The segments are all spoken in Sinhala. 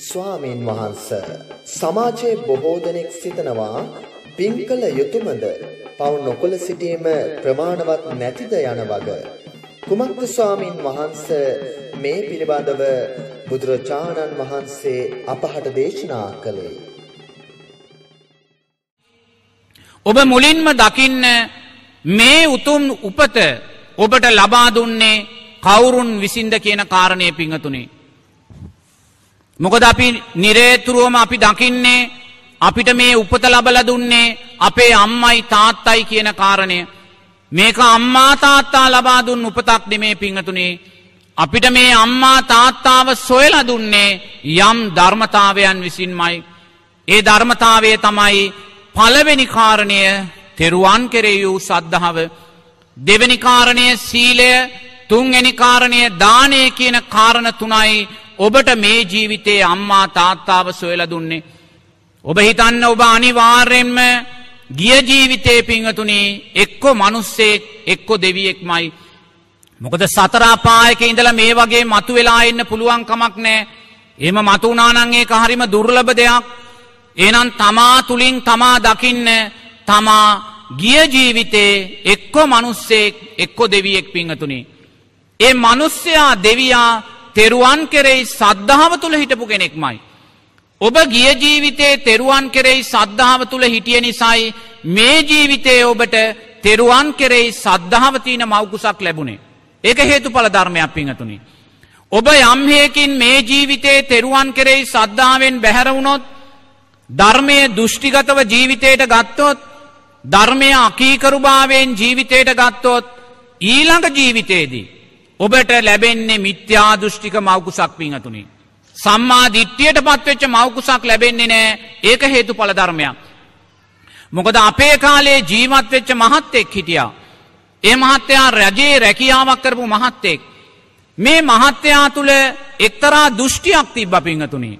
ස්වාමීන් වහන්ස සමාජයේ බොහෝ දෙනෙක් සිතනවා පින් කළ යුතුයමද පව් නොකළ සිටීම ප්‍රමාණවත් නැතිද යන වග කුමක්ද ස්වාමීන් වහන්ස මේ පිළිබඳව බුදුරජාණන් වහන්සේ අපහට දේශනා කළේ ඔබ මුලින්ම දකින්න මේ උතුම් උපත ඔබට ලබා දුන්නේ කවුරුන් විසින්ද කියන කාරණය පිංහතුනේ. මොකද අපි නිරේතුරුවම අපි දකින්නේ අපිට මේ උපත ලබල දුන්නේ අපේ අම්මයි තාත්තයි කියන කාරණය. මේක අම්මා තාත්තා ලබා දුන් උපතක් නෙමේ පිංහතුනේ. අපිට මේ අම්මා තාත්තාව සොයල දුන්නේ යම් ධර්මතාවයන් විසින්මයි. ඒ ධර්මතාවය තමයි පළවෙනි කාරණය තෙරුවන් කෙරේ වූ සද්ධාව දෙවැනි කාරණය සීලය තුන්වැනි කාරණය දානය කියන කාරණ තුනයි ඔබට මේ ජීවිතයේ අම්මා තාත්තාව සොයල දුන්නේ. ඔබ හිතන්න ඔබ අනිවාර්යෙන්ම ගිය ජීවිතේ පිංහතුනේ එක්කො මනුස්සෙක් එක්කො දෙවියෙක්මයි. මොකද සතරාපායක ඉඳල මේ වගේ මතු වෙලා එන්න පුළුවන්කමක් නෑ එම මතුනානන්ගේ හරිම දුර්ලභ දෙයක් එනම් තමා තුළින් තමා දකින්න තමා ගිය ජීවිතේ එක්කො මනුස්සෙක් එක්කො දෙවියෙක් පිංහතුනේ. ඒ මනුස්්‍යයා දෙවයා තෙරුවන් කෙරෙයි සද්ධාව තුළ හිටපු කෙනෙක්මයි. ඔබ ගිය ජීවිතේ තෙරුවන් කෙරෙයි සද්ධාව තුළ හිටිය නිසයි මේ ජීවිතේ ඔබට තෙරුවන් කෙරෙයි සද්ධාවතියන මවකුසක් ලැබුණේ. ඒක හේතු පල ධර්මයක් පිංහතුනි. ඔබ යම්හයකින් මේ ජීවිතේ තෙරුවන් කෙරෙයි සද්ධාවෙන් බැහැරවුණොත් ධර්මය දෘෂ්ටිගතව ජීවිතයට ගත්තොත් ධර්මය අකීකරුභාවයෙන් ජීවිතයට ගත්තොත් ඊළඟ ජීවිතයේදී. ඔබට ලැබෙන්නේ මිත්‍යා දෘෂ්ටික මවකුසක් පිංහතුනි. සම්මා දිට්ටියට පත්වෙච්ච මවකුසක් ලැබෙන්නේ නෑ ඒක හේතු පල ධර්මයක්. මොකද අපේ කාලේ ජීවත් වෙච්ච මහත්තෙක් හිටියා. ඒ මහත්තයා රජයේ රැකියාවක් කරපු මහත්තෙක්. මේ මහත්තයා තුළ එක්තරා දෘෂ්ටියක් තිබ්බ පිංහතුනි.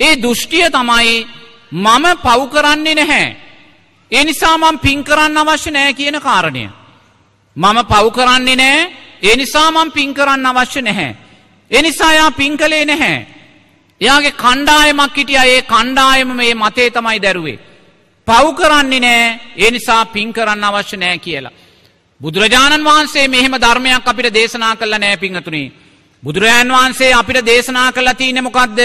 ඒ දෘෂ්ටිය තමයි මම පව් කරන්නේ නැහැ. ඒ නිසා මම පින් කරන්න අවශ්‍ය නෑ කියන කාරණය. මම පව් කරන්නේ නෑ ඒ නිසා මම පින් කරන්න අවශ්‍ය නැහැ. ඒ නිසා යා පින් කළේ නැහැ. එයාගේ කණ්ඩායමක් හිටියා ඒ කණ්ඩායම මේ මතේ තමයි දැරුවේ. පව් කරන්නේ නෑ ඒ නිසා පින් කරන්න අවශ්‍ය නෑ කියලා. බුදුරජාණන් වහන්සේ මෙහෙම ධර්මයක් අපිට දේශනා කළ නෑ පිංහතුනේ. බුදුරජාණන් වහන්සේ අපිට දේශනා කළ තියනෙ මොකක්ද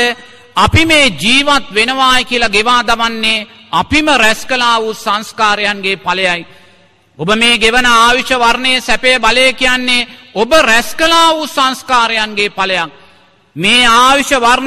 අපි මේ ජීවත් වෙනවායි කියලා ගෙවා දවන්නේ අපිම රැස් කලා වූ සංස්කාරයන්ගේ පලයයි. ඔබ මේ ගෙවන ආවිශ වර්ණය සැපේ බලය කියන්නේ ඔබ රැස් කලා වූ සංස්කාරයන්ගේ පලයක්. මේ ආවිශ වර්ණ